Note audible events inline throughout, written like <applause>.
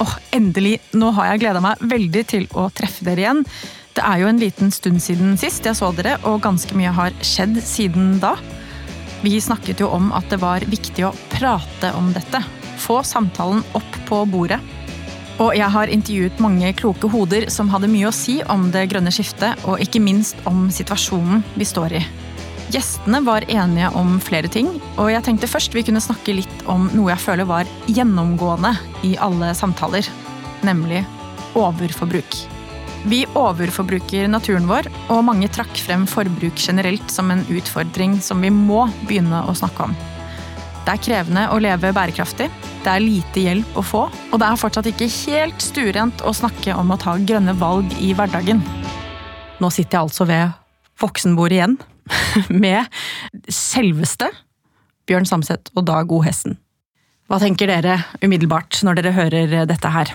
Åh, endelig! Nå har jeg gleda meg veldig til å treffe dere igjen. Det er jo en liten stund siden sist jeg så dere, og ganske mye har skjedd siden da. Vi snakket jo om at det var viktig å prate om dette. Få samtalen opp på bordet. Og jeg har intervjuet mange kloke hoder som hadde mye å si om det grønne skiftet, og ikke minst om situasjonen vi står i. Gjestene var enige om flere ting, og jeg tenkte først vi kunne snakke litt om noe jeg føler var gjennomgående i alle samtaler, nemlig overforbruk. Vi overforbruker naturen vår, og mange trakk frem forbruk generelt som en utfordring som vi må begynne å snakke om. Det er krevende å leve bærekraftig, det er lite hjelp å få, og det er fortsatt ikke helt stuerent å snakke om å ta grønne valg i hverdagen. Nå sitter jeg altså ved voksenbordet igjen, <laughs> med selveste Bjørn Samset og Dag O. Hessen. Hva tenker dere umiddelbart når dere hører dette her?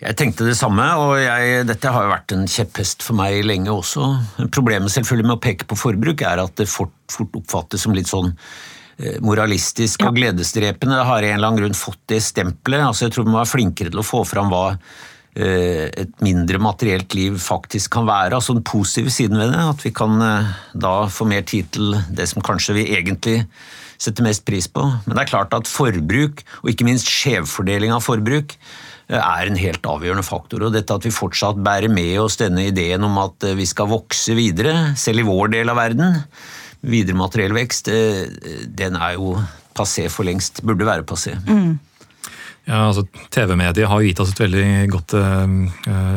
Jeg tenkte det samme, og jeg, dette har jo vært en kjepphest for meg lenge også. Problemet selvfølgelig med å peke på forbruk er at det fort, fort oppfattes som litt sånn eh, moralistisk og gledesdrepende. Det har i en eller annen grunn fått det stempelet. Altså, jeg tror vi må være flinkere til å få fram hva et mindre materielt liv faktisk kan være. Altså den positive siden ved det. At vi kan eh, da få mer tid til det som kanskje vi egentlig setter mest pris på. Men det er klart at forbruk, og ikke minst skjevfordeling av forbruk, er en helt avgjørende faktor. Og dette at vi fortsatt bærer med oss denne ideen om at vi skal vokse videre, selv i vår del av verden, videre materiell vekst, den er jo passé for lengst. Burde være passé. Mm. Ja, altså TV-mediet har jo gitt oss et veldig godt eh,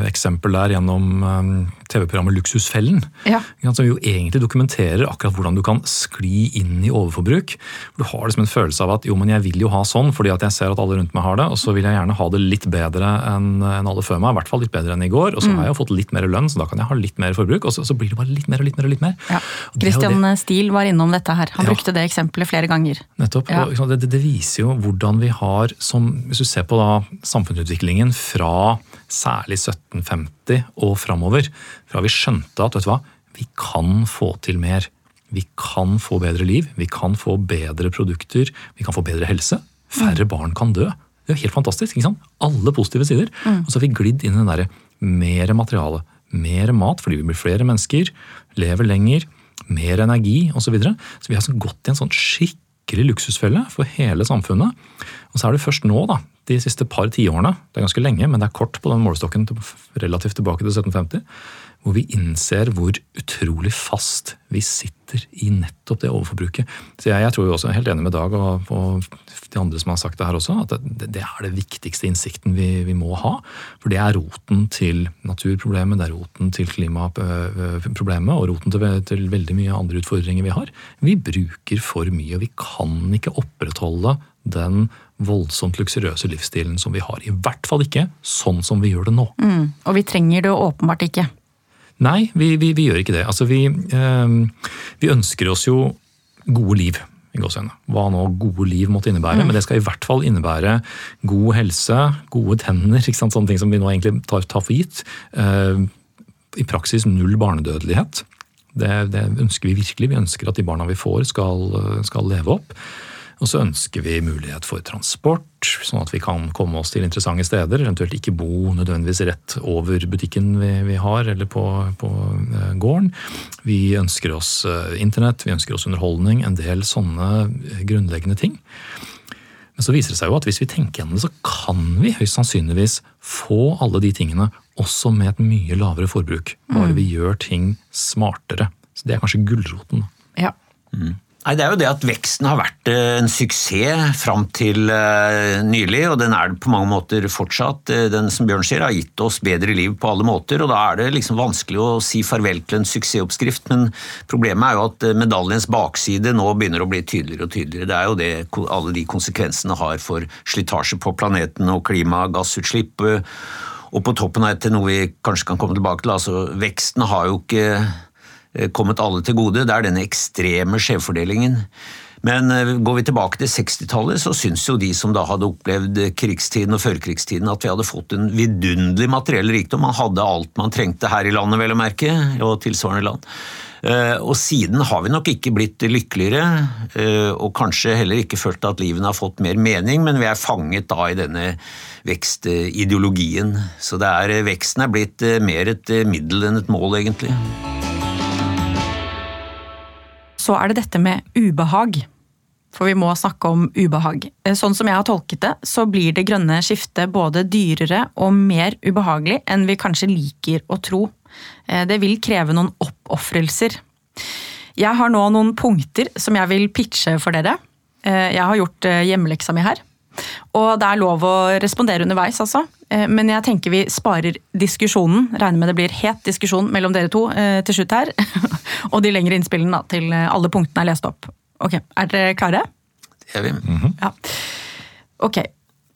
eksempel der gjennom um, TV-programmet Luksusfellen. Ja. Som jo egentlig dokumenterer akkurat hvordan du kan skli inn i overforbruk. Du har liksom en følelse av at jo, men jeg vil jo ha sånn fordi at jeg ser at alle rundt meg har det, og så vil jeg gjerne ha det litt bedre enn alle før meg. I hvert fall litt bedre enn i går. Og så mm. har jeg jo fått litt mer lønn, så da kan jeg ha litt mer forbruk. Og så, så blir det bare litt mer og litt mer og litt mer. Ja. Christian Steele var innom dette her. Han ja. brukte det eksempelet flere ganger. Nettopp. Ja. Og, det, det, viser jo hvordan vi har, som, hvis du ser på da samfunnsutviklingen fra særlig 1750 og framover, fra vi skjønte at vet du hva, vi kan få til mer. Vi kan få bedre liv, vi kan få bedre produkter, vi kan få bedre helse. Færre barn kan dø. Det er jo helt fantastisk. ikke sant? Alle positive sider. Mm. Og så har vi glidd inn i den derre mer materiale. Mer mat fordi vi blir flere mennesker, lever lenger, mer energi osv. Så, videre. så vi har så gått i en sånn skikkelig luksusfelle for hele samfunnet. Og så er det først nå, da, de siste par tiårene, det er ganske lenge, men det er kort på den målestokken relativt tilbake til 1750, hvor vi innser hvor utrolig fast vi sitter i nettopp det overforbruket. Så jeg, jeg tror jo også, er helt enig med Dag og, og, de andre som har sagt det her også, at det, det er det viktigste innsikten vi, vi, må ha. For det er roten til naturproblemet, det er roten til klimaproblemet og roten til, til veldig mye andre utfordringer vi har. Vi bruker for mye, og vi kan ikke opprettholde den voldsomt luksuriøse livsstilen som vi har. I hvert fall ikke sånn som vi gjør det nå. Mm, og vi trenger det åpenbart ikke. Nei, vi, vi, vi gjør ikke det. Altså, vi, eh, vi, ønsker oss jo gode liv. Hva nå gode liv måtte innebære. Mm. Men det skal i hvert fall innebære god helse, gode tenner, sånne ting som vi nå egentlig tar, tar for gitt. Eh, I praksis null barnedødelighet. Det, det, ønsker vi virkelig. Vi ønsker at de barna vi får, skal, skal leve opp. Og så ønsker vi mulighet for transport, sånn at vi kan komme oss til interessante steder. Eventuelt ikke bo nødvendigvis rett over butikken vi, vi har, eller på, på uh, gården. Vi ønsker oss uh, internett, vi ønsker oss underholdning, en del sånne grunnleggende ting. Men så viser det seg jo at hvis vi tenker gjennom det, så kan vi høyst sannsynligvis få alle de tingene også med et mye lavere forbruk. Bare mm. vi gjør ting smartere. Så det er kanskje gulroten. Ja. Mm. Nei, Det er jo det at veksten har vært eh, en suksess fram til uh, nylig, og den er det på mange måter fortsatt. Eh, den som Bjørn sier, har gitt oss bedre liv på alle måter, og da er det liksom vanskelig å si farvel til en suksessoppskrift. Men problemet er jo at medaljens bakside nå begynner å bli tydeligere og tydeligere. Det er jo det alle de konsekvensene har for slitasje på planeten og klima, gassutslipp. Og på toppen av dette, noe vi kanskje kan komme tilbake til, altså veksten har jo ikke Eh, kommet alle til gode. Det er denne ekstreme skjevfordelingen. Men eh, går vi tilbake til 60-tallet, så syns jo de som da hadde opplevd krigstiden og førkrigstiden at vi hadde fått en vidunderlig materiell rikdom. Man hadde alt man trengte her i landet, vel å merke, og tilsvarende land. Eh, og siden har vi nok ikke blitt lykkeligere, eh, og kanskje heller ikke følt at livene har fått mer mening, men vi er fanget da i denne vekstideologien. Så det er, veksten er blitt mer et middel enn et mål, egentlig. Så er det dette med ubehag. For vi må snakke om ubehag. Sånn som jeg har tolket det, så blir det grønne skiftet både dyrere og mer ubehagelig enn vi kanskje liker å tro. Eh, det vil kreve noen oppofrelser. Jeg har nå noen punkter som jeg vil pitche for dere. Eh, jeg har gjort eh, hjemmeleksa mi her. Og det er lov å respondere underveis, altså. Men jeg tenker vi sparer diskusjonen. Regner med det blir het diskusjon mellom dere to til slutt her. <laughs> Og de lengre innspillene da, til alle punktene er lest opp. Ok, Er dere klare? Det er vi. Mm -hmm. Ja. Ok.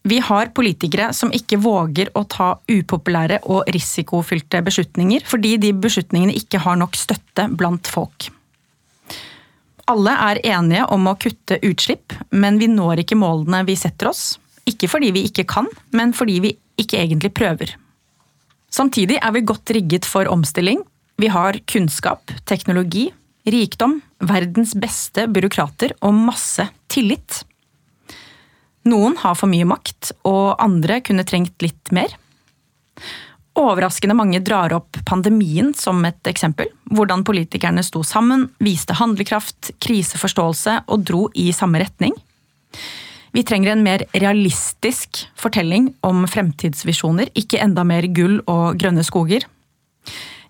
Vi har politikere som ikke våger å ta upopulære og risikofylte beslutninger fordi de beslutningene ikke har nok støtte blant folk. Alle er enige om å kutte utslipp, men vi når ikke målene vi setter oss. Ikke fordi vi ikke kan, men fordi vi ikke egentlig prøver. Samtidig er vi godt rigget for omstilling. Vi har kunnskap, teknologi, rikdom, verdens beste byråkrater og masse tillit. Noen har for mye makt, og andre kunne trengt litt mer. Overraskende mange drar opp pandemien som et eksempel. Hvordan politikerne sto sammen, viste handlekraft, kriseforståelse og dro i samme retning. Vi trenger en mer realistisk fortelling om fremtidsvisjoner, ikke enda mer gull og grønne skoger.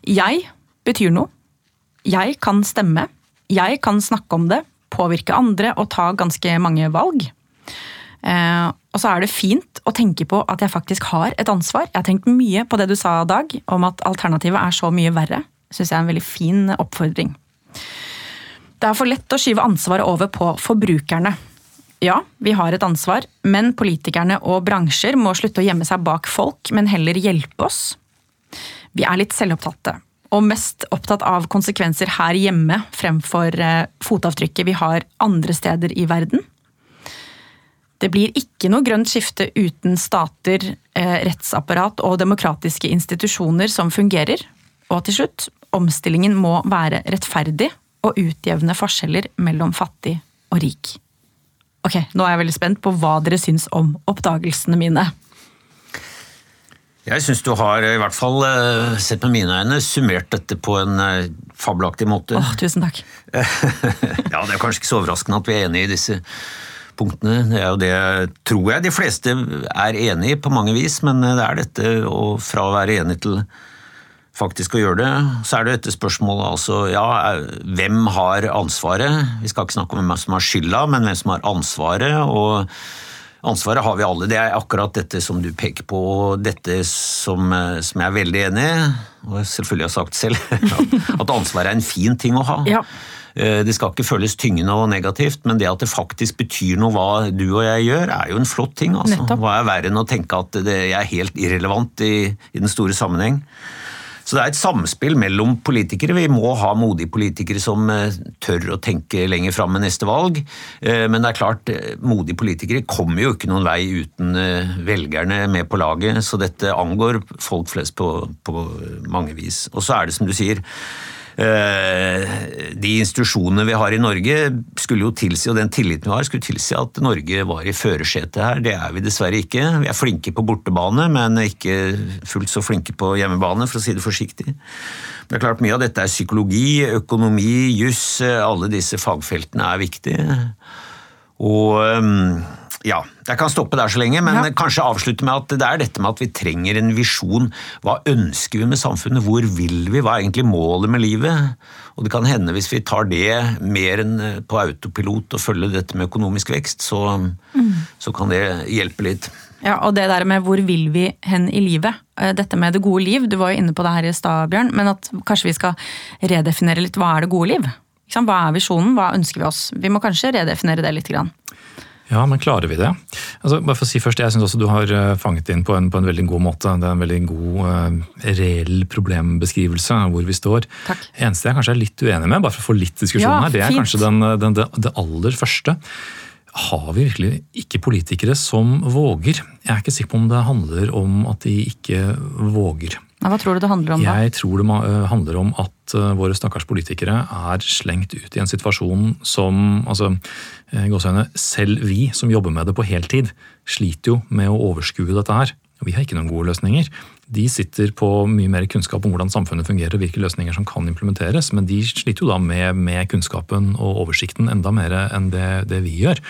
Jeg betyr noe. Jeg kan stemme. Jeg kan snakke om det, påvirke andre og ta ganske mange valg. Eh, og så er det fint å tenke på at jeg faktisk har et ansvar. Jeg har tenkt mye på det du sa, Dag, om at alternativet er så mye verre. Syns jeg er en veldig fin oppfordring. Det er for lett å skyve ansvaret over på forbrukerne. Ja, vi har et ansvar, men politikerne og bransjer må slutte å gjemme seg bak folk, men heller hjelpe oss. Vi er litt selvopptatte, og mest opptatt av konsekvenser her hjemme fremfor eh, fotavtrykket vi har andre steder i verden. Det blir ikke noe grønt skifte uten stater, eh, rettsapparat og demokratiske institusjoner som fungerer. Og til slutt, omstillingen må være rettferdig og utjevne forskjeller mellom fattig og rik. Ok, nå er jeg veldig spent på hva dere syns om oppdagelsene mine. Jeg syns du har, i hvert fall eh, sett med mine øyne, summert dette på en eh, fabelaktig måte. Åh, tusen takk. <laughs> ja, Det er kanskje ikke så overraskende at vi er enige i disse punktene. Det er jo det tror jeg de fleste er enig i på mange vis, men det er dette og fra å være enig til faktisk å gjøre det, så er det dette spørsmålet altså ja, hvem har ansvaret? Vi skal ikke snakke om hvem som har skylda, men hvem som har ansvaret. og Ansvaret har vi alle. Det er akkurat dette som du peker på, og dette som, som jeg er veldig enig i, og selvfølgelig har sagt selv, <laughs> at ansvaret er en fin ting å ha. Ja. Eh, det skal ikke føles tyngende og negativt, men det at det faktisk betyr noe hva du og jeg gjør, er jo en flott ting. Altså. Hva er verre enn å tenke at det er helt irrelevant i, i den store sammenheng? Så det er et samspill mellom politikere. Vi må ha modige politikere som eh, tør å tenke lenger fram med neste valg. Eh, men det er klart, modige politikere kommer jo ikke noen vei uten velgerne med på laget. Så dette angår folk flest på, på mange vis. Og så er det som du sier, de institusjonene vi har i Norge, skulle jo tilsi, og den tilliten vi har, skulle tilsi at Norge var i førersetet her. Det er vi dessverre ikke. Vi er flinke på bortebane, men ikke fullt så flinke på hjemmebane, for å si det forsiktig. Det er klart Mye av dette er psykologi, økonomi, juss. Alle disse fagfeltene er viktige. Og ehm, ja, jeg kan stoppe der så lenge, men ja. kanskje avslutte med at det er dette med at vi trenger en visjon. Hva ønsker vi med samfunnet? Hvor vil vi? Hva er egentlig målet med livet? Og det kan hende hvis vi tar det mer enn på autopilot og følger dette med økonomisk vekst, så, mm. så kan det hjelpe litt. Ja, og det der med hvor vil vi hen i livet? Eh, dette med det gode liv, du var jo inne på det her i stad, Bjørn, men at kanskje vi skal redefinere litt hva er det gode liv? Hva er visjonen, hva ønsker vi oss? Vi må kanskje redefinere det litt. Grann. Ja, men klarer vi det? Altså, bare for å si først, Jeg syns også du har eh, fanget inn på en, på en, veldig god måte. Det er en veldig god, uh, reell problembeskrivelse av hvor vi står. Takk. eneste jeg kanskje er litt uenig med, bare for å få litt diskusjon ja, her, det er fint. kanskje den, den, det, det aller første. Har vi virkelig ikke politikere som våger? Jeg er ikke sikker på om det handler om at de ikke våger. Hva tror du det handler om da? Jeg tror det eh, handler om at eh, våre stakkars politikere er slengt ut i en situasjon som altså, Selv vi som jobber med det på heltid, sliter jo med å overskue dette her. Vi har ikke noen gode løsninger. De sitter på mye mer kunnskap om hvordan samfunnet fungerer og hvilke løsninger som kan implementeres, men de sliter jo da med, med kunnskapen og oversikten enda mer enn det, det vi gjør.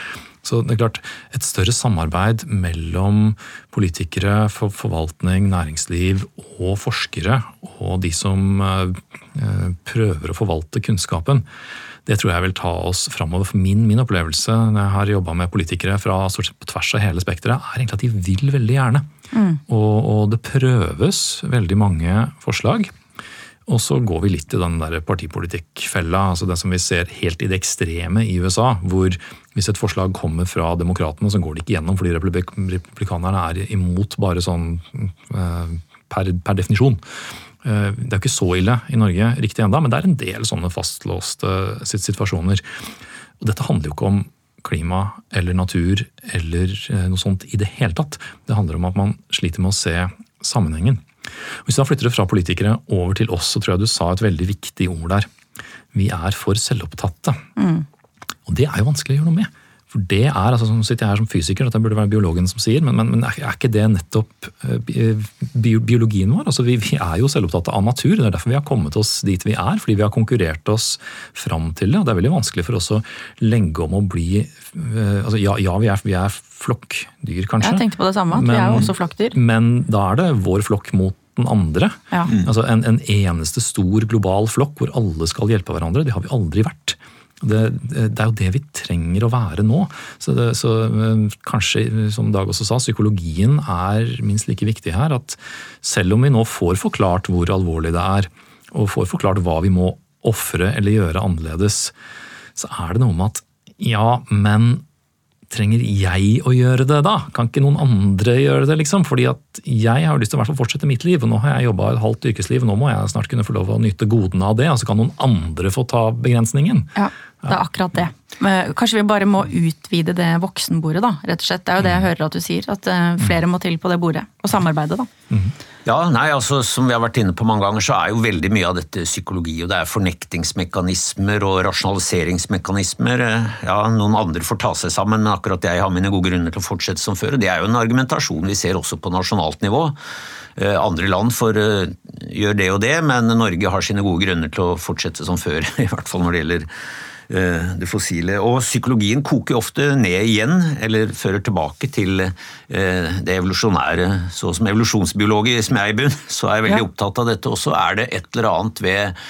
Så det er klart, Et større samarbeid mellom politikere, forvaltning, næringsliv og forskere, og de som eh, prøver å forvalte kunnskapen, det tror jeg vil ta oss framover. For min, min opplevelse når jeg har jobba med politikere fra på tvers av hele spekteret, er egentlig at de vil veldig gjerne. Mm. Og, og, det prøves veldig mange forslag. Og så går vi litt i den der partipolitikkfella, altså det som vi ser helt i det ekstreme i USA. Hvor hvis et forslag kommer fra demokratene, så går det ikke gjennom fordi republikanerne er imot bare sånn eh, per, per definisjon. Eh, det er ikke så ille i Norge riktig enda, men det er en del sånne fastlåste situasjoner. Og dette handler jo ikke om klima eller natur eller eh, noe sånt i det hele tatt. Det handler om at man sliter med å se sammenhengen. Hvis du da flytter det fra politikere over til oss, så tror jeg du sa et veldig viktig ord der. Vi er for selvopptatte. Mm. Og det er jo vanskelig å gjøre noe med. For det er, altså som sitter jeg her som fysiker, dette burde være biologen som sier, men, men, men er, ikke det nettopp eh, biologien vår? Altså vi, vi, er jo selvopptatte av natur. Det er derfor vi har kommet oss dit vi er. Fordi vi har konkurrert oss fram til det. og Det er veldig vanskelig for oss å legge om å bli eh, altså Ja, ja vi, er, vi er flokkdyr, kanskje. Jeg tenkte på det samme, at men, vi er jo også flokkdyr. Men da er det vår flokk mot den andre. Ja. Altså en, en eneste stor global flokk hvor alle skal hjelpe hverandre. Det har vi aldri vært. Det, det, er jo det vi trenger å være nå. Så, det, så, eh, kanskje, som Dag også sa, psykologien er minst like viktig her. At selv om vi nå får forklart hvor alvorlig det er, og får forklart hva vi må ofre eller gjøre annerledes, så er det noe med at ja, men trenger jeg å gjøre det da? Kan ikke noen andre gjøre det, liksom? Fordi at jeg har lyst til å fortsette mitt liv, og nå har jeg jobba et halvt yrkesliv, og nå må jeg snart kunne få lov å nyte godene av det, og så kan noen andre få ta begrensningen. Ja. Det er akkurat det. Kanskje vi bare må utvide det voksenbordet, da, rett og slett. Det er jo det jeg hører at du sier, at eh, flere må til på det bordet. Og samarbeide, da. Ja, nei, altså Som vi har vært inne på mange ganger, så er jo veldig mye av dette psykologi. og Det er fornektingsmekanismer og rasjonaliseringsmekanismer. Ja, Noen andre får ta seg sammen, men akkurat jeg har mine gode grunner til å fortsette som før. og Det er jo en argumentasjon vi ser også på nasjonalt nivå. Eh, andre land får eh, gjøre det og det, men Norge har sine gode grunner til å fortsette som før. <laughs> I hvert fall når det gjelder det fossile. Og psykologien koker ofte ned igjen, eller fører tilbake til det evolusjonære. Så som evolusjonsbiolog i Smeibund, så er jeg veldig ja. opptatt av dette. Og så er det et eller annet ved,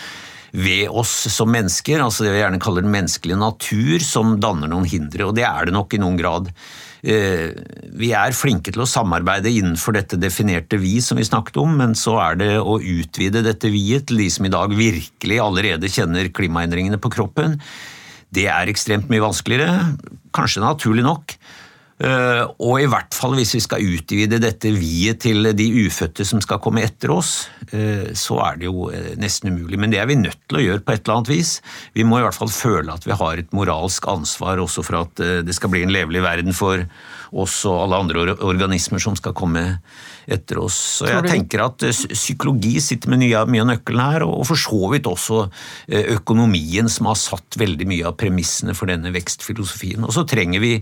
ved oss som mennesker, altså det vi gjerne kaller den menneskelige natur, som danner noen hindre. Og det er det nok i noen grad. Eh, vi er flinke til å samarbeide innenfor dette definerte vi som vi snakket om, men så er det å utvide dette vi-et til de som i dag virkelig allerede kjenner klimaendringene på kroppen. Det er ekstremt mye vanskeligere, kanskje naturlig nok. Eh, og i hvert fall hvis vi skal utvide dette vi-et til de ufødte som skal komme etter oss, eh, så er det jo nesten umulig. Men det er vi nødt til å gjøre på et eller annet vis. Vi må i hvert fall føle at vi har et moralsk ansvar også for at det skal bli en levelig verden for oss og alle andre organismer som skal komme etter oss. Så jeg tenker at eh, psykologi sitter med mye, av nøkkelen her, og for så vidt også eh, økonomien som har satt veldig mye av premissene for denne vekstfilosofien. Og så trenger vi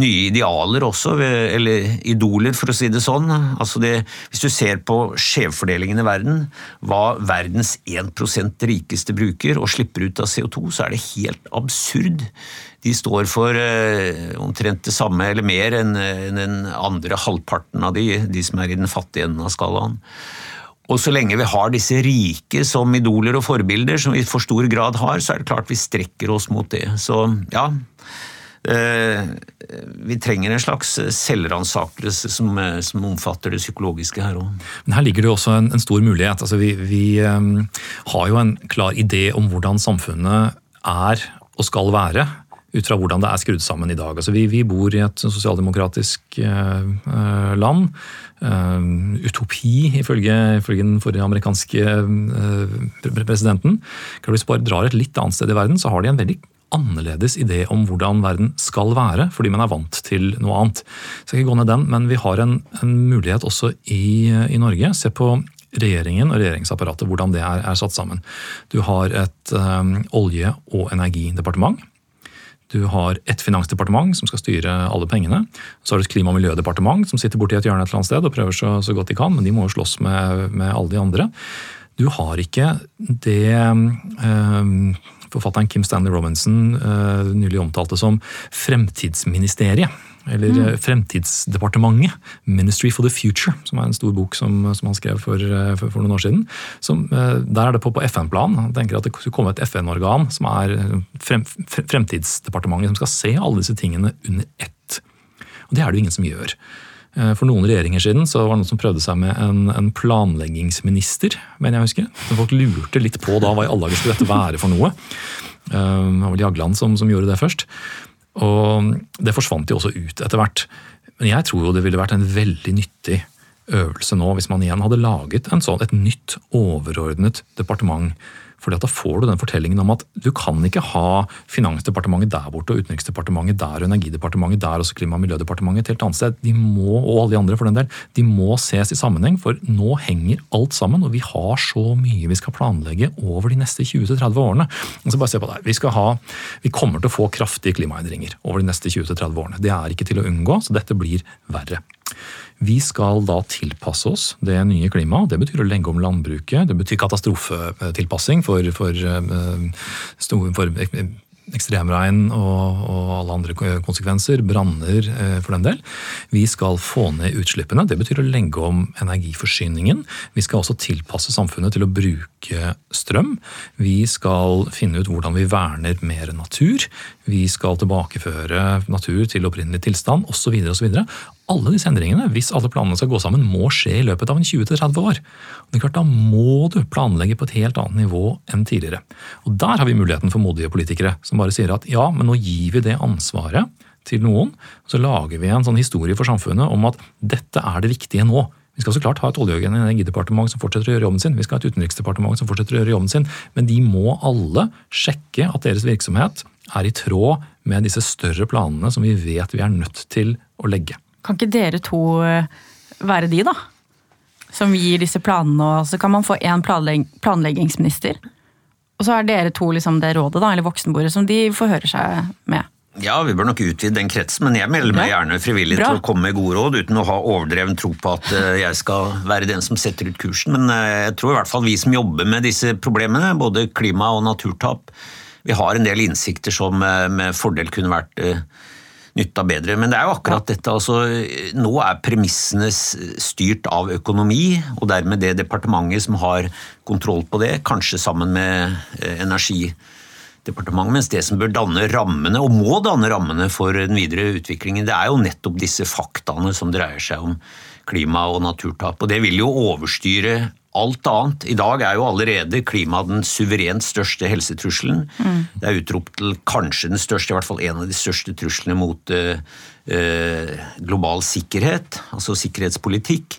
nye idealer også, eller idoler for å si det sånn. Altså det, hvis du ser på skjevfordelingen i verden, hva verdens 1% rikeste bruker og slipper ut av CO2, så er det helt absurd de står for eh, omtrent det samme eller mer enn den andre halvparten av de, de som er i den fattige enden av skalaen. Og så lenge vi har disse rike som idoler og forbilder, som vi i for stor grad har, så er det klart vi strekker oss mot det. Så ja, eh, vi trenger en slags selvransakelse som, som, omfatter det psykologiske her òg. Men her ligger det jo også en, en stor mulighet. Altså vi, vi um, har jo en klar idé om hvordan samfunnet er og skal være ut fra hvordan det er skrudd sammen i dag. Altså vi, vi bor i et sosialdemokratisk eh, land. Eh, utopi, ifølge, ifølge, den forrige amerikanske eh, presidenten. Hvis bare drar et litt annet sted i verden, så har de en veldig annerledes idé om hvordan verden skal være, fordi man er vant til noe annet. Så jeg skal ikke gå ned den, Men vi har en, en mulighet også i, i Norge. Se på regjeringen og regjeringsapparatet, hvordan det er, er satt sammen. Du har et um, olje- og energidepartement. Du har et finansdepartement som skal styre alle pengene. Så har du et klima- og miljødepartement som sitter borti et hjørne et eller annet sted og prøver så, så godt de kan, men de må jo slåss med, med alle de andre. Du har ikke det um, forfatteren Kim Stanley Robinson uh, nylig omtalte som fremtidsministeriet. Eller mm. Eh, Fremtidsdepartementet. Ministry for the Future, som er en stor bok som, som han skrev for, eh, for, for, noen år siden. Som, der er det på, på FN-plan. Han tenker at det skulle komme et FN-organ som er frem, Fremtidsdepartementet, som skal se alle disse tingene under ett. Og Det er det jo ingen som gjør. Eh, for noen regjeringer siden så var det noen som prøvde seg med en, en planleggingsminister. mener jeg husker. Så folk lurte litt på da hva i alle dager skulle dette være for noe. Eh, det var vel Jagland som, som gjorde det først. Og det forsvant jo også ut etter hvert. Men jeg tror jo det ville vært en veldig nyttig øvelse nå hvis man igjen hadde laget sånn, et nytt overordnet departement fordi at Da får du den fortellingen om at du kan ikke ha Finansdepartementet der borte og Utenriksdepartementet der og Energidepartementet der og Klima- og miljødepartementet et helt annet sted. De må, og alle de andre for den del, de må ses i sammenheng, for nå henger alt sammen. Og vi har så mye vi skal planlegge over de neste 20-30 årene. Altså bare se på det. Vi, skal ha, vi kommer til å få kraftige klimaendringer over de neste 20-30 årene. Det er ikke til å unngå, så dette blir verre. Vi skal da tilpasse oss det nye klimaet. Det betyr å legge om landbruket. Det betyr katastrofetilpassing for, for, for, for ekstremregn og, og, alle andre konsekvenser, branner eh, for den del. Vi skal få ned utslippene. Det betyr å legge om energiforsyningen. Vi skal også tilpasse samfunnet til å bruke strøm. Vi skal finne ut hvordan vi verner mer natur. Vi skal tilbakeføre natur til opprinnelig tilstand osv. Alle disse endringene, hvis alle planene skal gå sammen, må skje i løpet av en 20-30 år. Og det er klart, Da må du planlegge på et helt annet nivå enn tidligere. Og Der har vi muligheten for modige politikere som bare sier at ja, men nå gir vi det ansvaret til noen. Så lager vi en sånn historie for samfunnet om at dette er det viktige nå. Vi skal så klart ha et olje- og energidepartement som fortsetter å gjøre jobben sin. Vi skal ha et utenriksdepartement som fortsetter å gjøre jobben sin. Men de må alle sjekke at deres virksomhet er i tråd med disse større planene som vi vet vi er nødt til å legge. Kan ikke dere to eh, være de, da? Som gir disse planene, og så kan man få én planlegg planleggingsminister. Og så er dere to liksom det rådet, da, eller voksenbordet, som de forhører seg med. Ja, vi bør nok utvide den kretsen, men jeg melder meg gjerne frivillig Bra. til å komme med gode råd, uten å ha overdreven tro på at eh, jeg skal være den som setter ut kursen. Men eh, jeg tror i hvert fall vi som jobber med disse problemene, både klima og naturtap, vi har en del innsikter som med fordel kunne vært nytta bedre. Men det er jo akkurat dette. altså Nå er premissene styrt av økonomi, og dermed det departementet som har kontroll på det, kanskje sammen med eh, Energidepartementet, mens det som bør danne rammene, og må danne rammene for den videre utviklingen, det er jo nettopp disse faktaene som dreier seg om klima og naturtap. Og det vil jo overstyre alt annet. I dag er jo allerede klima den suverent største helsetrusselen. Mm. Det er utropt til kanskje den største, i hvert fall en av de største truslene mot uh, uh, global sikkerhet, altså sikkerhetspolitikk.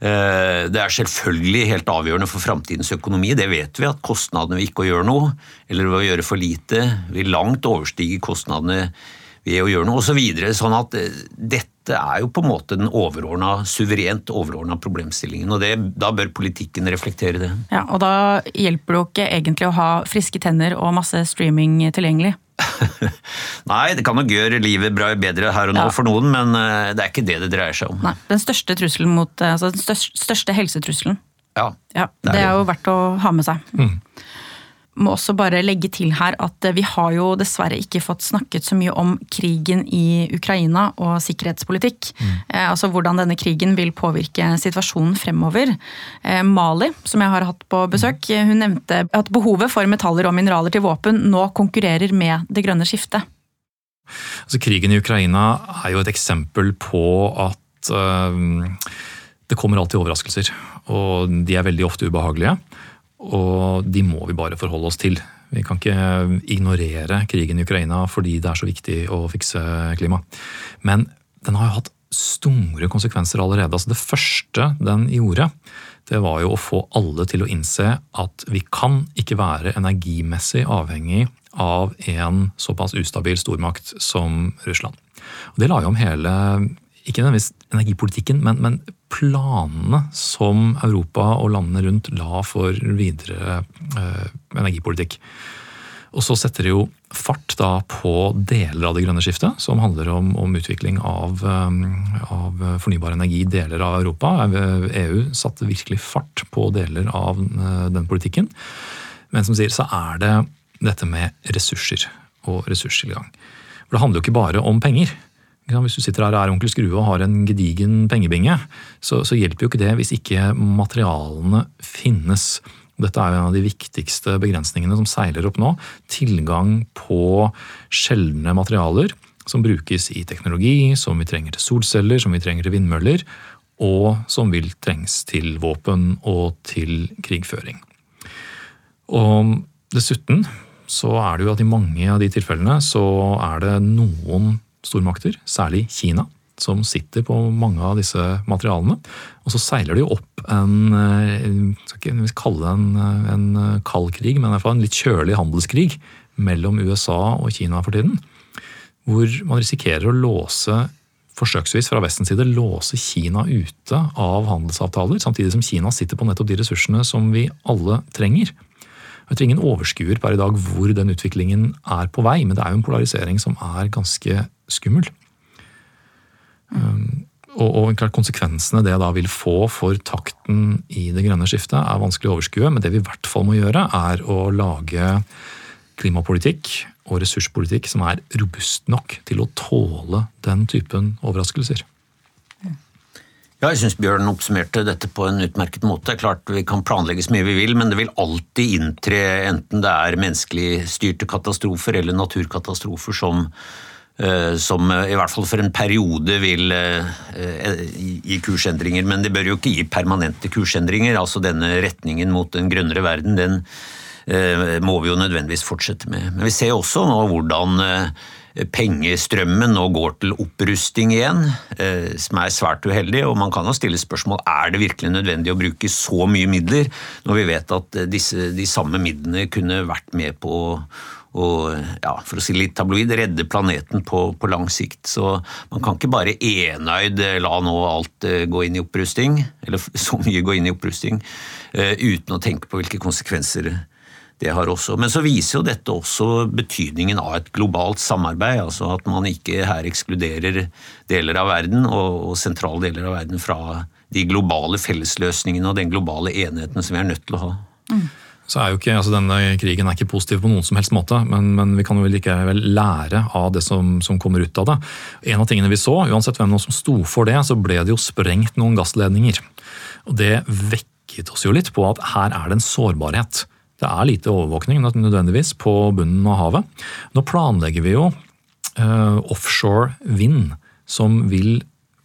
Uh, det er selvfølgelig helt avgjørende for framtidens økonomi. Det vet vi, at kostnadene ved ikke å gjøre noe, eller ved å gjøre for lite, vil langt overstige kostnadene ved å gjøre noe, osv. Så sånn at dette dette er jo på en måte den overordna, suverent overordna problemstillingen. og det, Da bør politikken reflektere det. Ja, og Da hjelper det jo ikke egentlig å ha friske tenner og masse streaming tilgjengelig. <laughs> Nei, det kan nok gjøre livet bra, bedre her og nå ja. for noen, men eh, det er ikke det det dreier seg om. Nei, Den største trusselen mot, eh, altså den største, største helsetrusselen. Ja, ja det, er det, er jo verdt å ha med seg. Mm må også bare legge til her at vi har jo dessverre ikke fått snakket så mye om krigen i Ukraina og sikkerhetspolitikk. Mm. Eh, altså hvordan denne krigen vil påvirke situasjonen fremover. Eh, Mali, som jeg har hatt på besøk, mm. hun nevnte at behovet for metaller og mineraler til våpen nå konkurrerer med det grønne skiftet. Altså, krigen i Ukraina er jo et eksempel på at øh, det kommer alltid overraskelser. Og de er veldig ofte ubehagelige. Og de må vi bare forholde oss til. Vi kan ikke ignorere krigen i Ukraina fordi det er så viktig å fikse klima. Men den har jo hatt store konsekvenser allerede. Altså det første den gjorde, det var jo å få alle til å innse at vi kan ikke være energimessig avhengig av en såpass ustabil stormakt som Russland. Og det la jo om hele ikke nødvendigvis energipolitikken, men, men, planene som Europa og landene rundt la for videre eh, energipolitikk. Og så setter det jo fart da på deler av det grønne skiftet, som handler om, om utvikling av, um, av, fornybar energi i deler av Europa. EU satte virkelig fart på deler av den politikken. Men som sier, så er det dette med ressurser og ressurstilgang. For det handler jo ikke bare om penger. Hvis du sitter her og er onkel Skrue og har en gedigen pengebinge, så, så hjelper jo ikke det hvis ikke materialene finnes. Dette er jo en av de viktigste begrensningene som seiler opp nå. Tilgang på sjeldne materialer som brukes i teknologi, som vi trenger til solceller, som vi trenger til vindmøller, og som vil trengs til våpen og til krigføring. Og dessuten så er det jo at i mange av de tilfellene så er det noen stormakter, særlig Kina, som sitter på mange av disse materialene. Og så seiler det jo opp en jeg skal ikke kalle det en, en kald krig, men i hvert fall en litt kjølig handelskrig mellom USA og Kina for tiden. Hvor man risikerer å låse forsøksvis fra Vestens side låse Kina ute av handelsavtaler, samtidig som Kina sitter på nettopp de ressursene som vi alle trenger. Jeg tror ingen overskuer per i dag hvor den utviklingen er på vei, men det er jo en polarisering som er ganske skummel. Mm. og, og klart Konsekvensene det da vil få for takten i det grønne skiftet, er vanskelig å overskue. Men det vi i hvert fall må gjøre, er å lage klimapolitikk og ressurspolitikk som er robust nok til å tåle den typen overraskelser. Ja, jeg syns Bjørn oppsummerte dette på en utmerket måte. Klart Vi kan planlegge så mye vi vil, men det vil alltid inntre, enten det er menneskelig styrte katastrofer eller naturkatastrofer, som Eh, som eh, i hvert fall for en periode vil eh, gi kursendringer. Men det bør jo ikke gi permanente kursendringer. altså Denne retningen mot en grønnere verden, den må vi jo nødvendigvis fortsette med. Men vi ser også nå hvordan pengestrømmen nå går til opprusting igjen, som er svært uheldig. og Man kan jo stille spørsmål er det virkelig nødvendig å bruke så mye midler, når vi vet at disse, de samme midlene kunne vært med på å ja, for å si litt tabloid, redde planeten på, på, lang sikt. Så man kan ikke bare enøyd la nå alt eh, gå inn i opprusting, eller <laughs> så mye gå inn i opprusting, uten å tenke på hvilke konsekvenser det har også. Men så viser jo dette også betydningen av et globalt samarbeid. altså At man ikke her ekskluderer deler av verden, og, og sentrale deler av verden fra de globale fellesløsningene og den globale enheten som vi er nødt til å ha. Mm så er jo ikke, altså Denne krigen er ikke positiv på noen som helst måte, men, men vi kan jo likevel lære av det som, som, kommer ut av det. En av tingene vi så, uansett hvem som sto for det, så ble det jo sprengt noen gassledninger. Og Det vekket oss jo litt på at her er det en sårbarhet. Det er lite overvåkning nødvendigvis på bunnen av havet. Nå planlegger vi jo uh, offshore vind som vil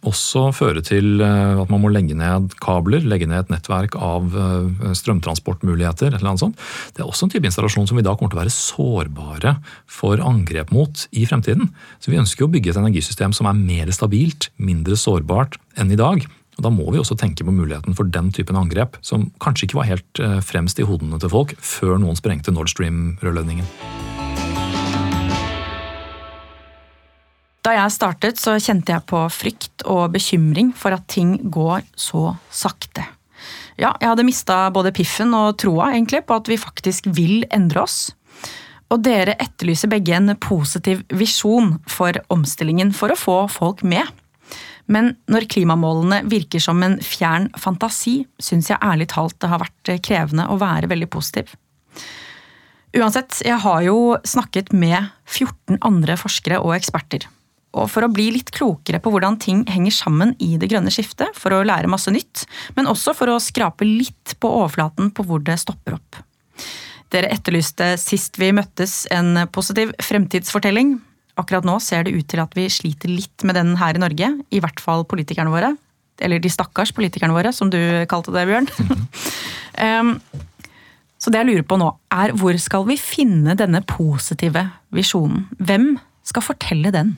også føre til eh, at man må legge ned kabler, legge ned et nettverk av eh, strømtransportmuligheter. eller annet sånt. Det er også en type installasjon som vi da kommer til å være sårbare for angrep mot i fremtiden. Så Vi ønsker å bygge et energisystem som er mer stabilt, mindre sårbart enn i dag. Og Da må vi også tenke på muligheten for den typen angrep, som kanskje ikke var helt eh, fremst i hodene til folk før noen sprengte Nord Stream-rørledningen. Da jeg startet, så kjente jeg på frykt og bekymring for at ting går så sakte. Ja, jeg hadde mista både piffen og troa egentlig på at vi faktisk vil endre oss. Og dere etterlyser begge en positiv visjon for omstillingen for å få folk med. Men når klimamålene virker som en fjern fantasi, syns jeg ærlig talt det har vært krevende å være veldig positiv. Uansett, jeg har jo snakket med 14 andre forskere og eksperter og for å bli litt klokere på hvordan ting henger sammen i det grønne skiftet, for å lære masse nytt, men også for å skrape litt på overflaten på hvor det stopper opp. Dere etterlyste sist vi møttes en positiv fremtidsfortelling. Akkurat nå ser det ut til at vi sliter litt med den her i Norge, i hvert fall politikerne våre. Eller de stakkars politikerne våre, som du kalte det, Bjørn. um, <laughs> så det jeg lurer på nå, er hvor skal vi finne denne positive visjonen? Hvem skal fortelle den?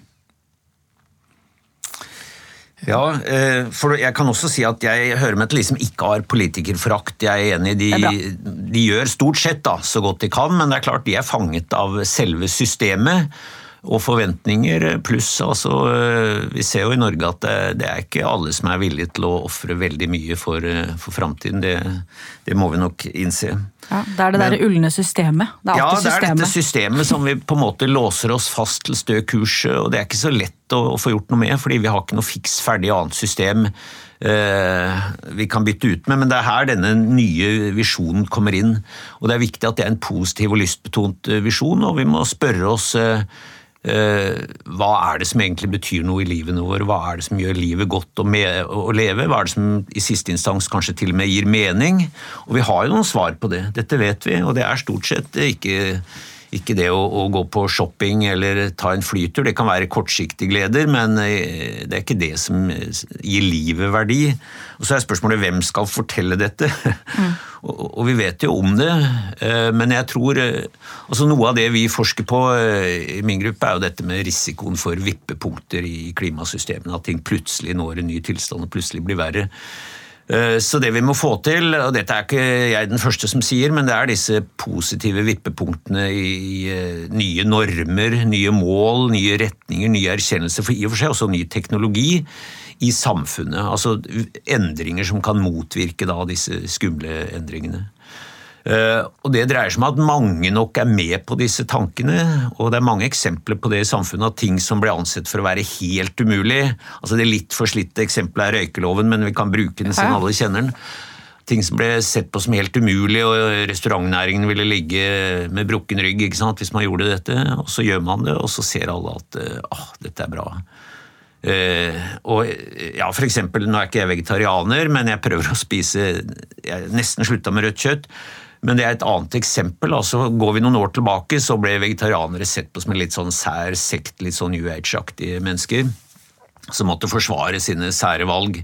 Ja, eh, for jeg kan også si at jeg hører med til de som ikke har politikerforakt. Jeg er enig, de, de gjør stort sett da, så godt de kan, men det er klart de er fanget av selve systemet. Og forventninger. Pluss altså Vi ser jo i Norge at det, det er ikke alle som er villige til å ofre veldig mye for, for framtiden. Det, det, må vi nok innse. Ja, Det er det derre ulne systemet. Det er ja, det er dette systemet som vi på en måte låser oss fast til stø kurs. Og det er ikke så lett å, å få gjort noe med, fordi vi har ikke noe fiks ferdig annet system eh, vi kan bytte ut med, men det er her denne nye visjonen kommer inn. Og det er viktig at det er en positiv og lystbetont eh, visjon, og vi må spørre oss eh, Eh, hva er det som egentlig betyr noe i livene våre? Hva er det som gjør livet godt å, å, leve? Hva er det som i siste instans kanskje til og med gir mening? Og vi har jo noen svar på det. Dette vet vi, og det er stort sett ikke ikke det å, å, gå på shopping eller ta en flytur, det kan være kortsiktige gleder, men eh, det er ikke det som gir livet verdi. Og Så er spørsmålet hvem skal fortelle dette? Mm. <laughs> og, og, vi vet jo om det, eh, men jeg tror eh, altså Noe av det vi forsker på i min gruppe, er jo dette med risikoen for vippepunkter i klimasystemene. At ting plutselig når en ny tilstand og plutselig blir verre. Eh, så det vi må få til, og dette er ikke jeg den første som sier, men det er disse positive vippepunktene i eh, nye normer, nye mål, nye retninger, nye erkjennelser, for i og for seg også ny teknologi i samfunnet. Altså endringer som kan motvirke da disse skumle endringene. Eh, og Det dreier seg om at mange nok er med på disse tankene. og Det er mange eksempler på det i samfunnet, at ting som ble ansett for å være helt umulig altså Det litt forslitte eksempelet er røykeloven, men vi kan bruke den siden alle kjenner den. Ting som ble sett på som helt umulig, og restaurantnæringen ville ligge med brukken rygg ikke sant, hvis man gjorde dette. Og så gjør man det, og så ser alle at ah, dette er bra. Uh, og ja, for eksempel, Nå er ikke jeg vegetarianer, men jeg prøver å spise Jeg nesten slutta med rødt kjøtt. Men det er et annet eksempel. altså Går vi noen år tilbake, så ble vegetarianere sett på som en litt sånn sær sekt, litt sånn New Age-aktige mennesker. Som måtte forsvare sine sære valg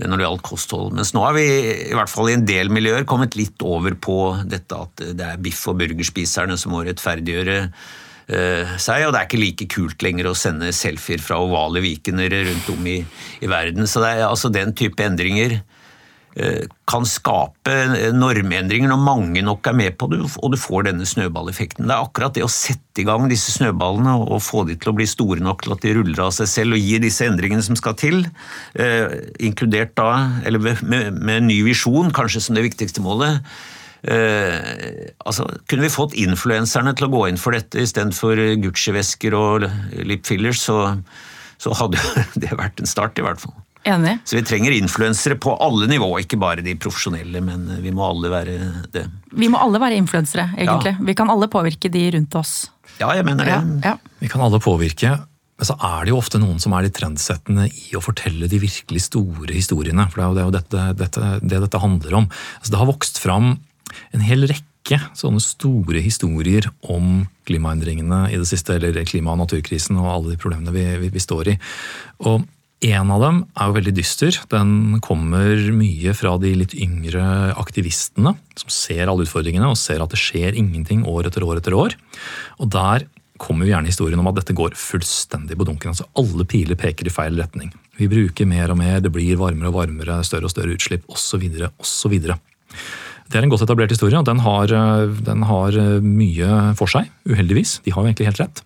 når det gjaldt kosthold. Mens nå har vi i hvert fall i en del miljøer kommet litt over på dette at det er biff- og burgerspiserne som må rettferdiggjøre uh, seg, og det er ikke like kult lenger å sende selfier fra ovale vikener rundt om i, i verden. Så det er altså den type endringer Eh, kan skape normendringer når mange nok er med på det, og du får denne snøballeffekten. Det er akkurat det å sette i gang disse snøballene og få de til å bli store nok til at de ruller av seg selv og gir disse endringene som skal til, eh, inkludert da, eller med, med ny visjon, kanskje som det viktigste målet. Eh, altså, kunne vi fått influenserne til å gå inn for dette istedenfor Gucci-vesker og lip fillers, så, så hadde <laughs> det vært en start, i hvert fall. Enig. Så vi trenger influensere på alle nivå, ikke bare de profesjonelle, men vi må alle være det. Vi må alle være influensere, egentlig. Ja. Vi kan alle påvirke de rundt oss. Ja, jeg mener det. Ja, ja. Vi kan alle påvirke, men så er det jo ofte noen som er litt trendsettende i å fortelle de virkelig store historiene. For det er jo dette, dette, det dette handler om. Altså, det har vokst fram en hel rekke sånne store historier om klimaendringene i det siste, eller klima- og naturkrisen og alle de problemene vi, vi, vi står i. Og en av dem er jo veldig dyster. Den kommer mye fra de litt yngre aktivistene som ser alle utfordringene og ser at det skjer ingenting år etter år etter år. Og der kommer jo gjerne historien om at dette går fullstendig på dunken. altså Alle piler peker i feil retning. Vi bruker mer og mer, det blir varmere og varmere, større og større utslipp osv. osv. Det er en godt etablert historie, og den har, den har mye for seg, uheldigvis. De har jo egentlig helt rett.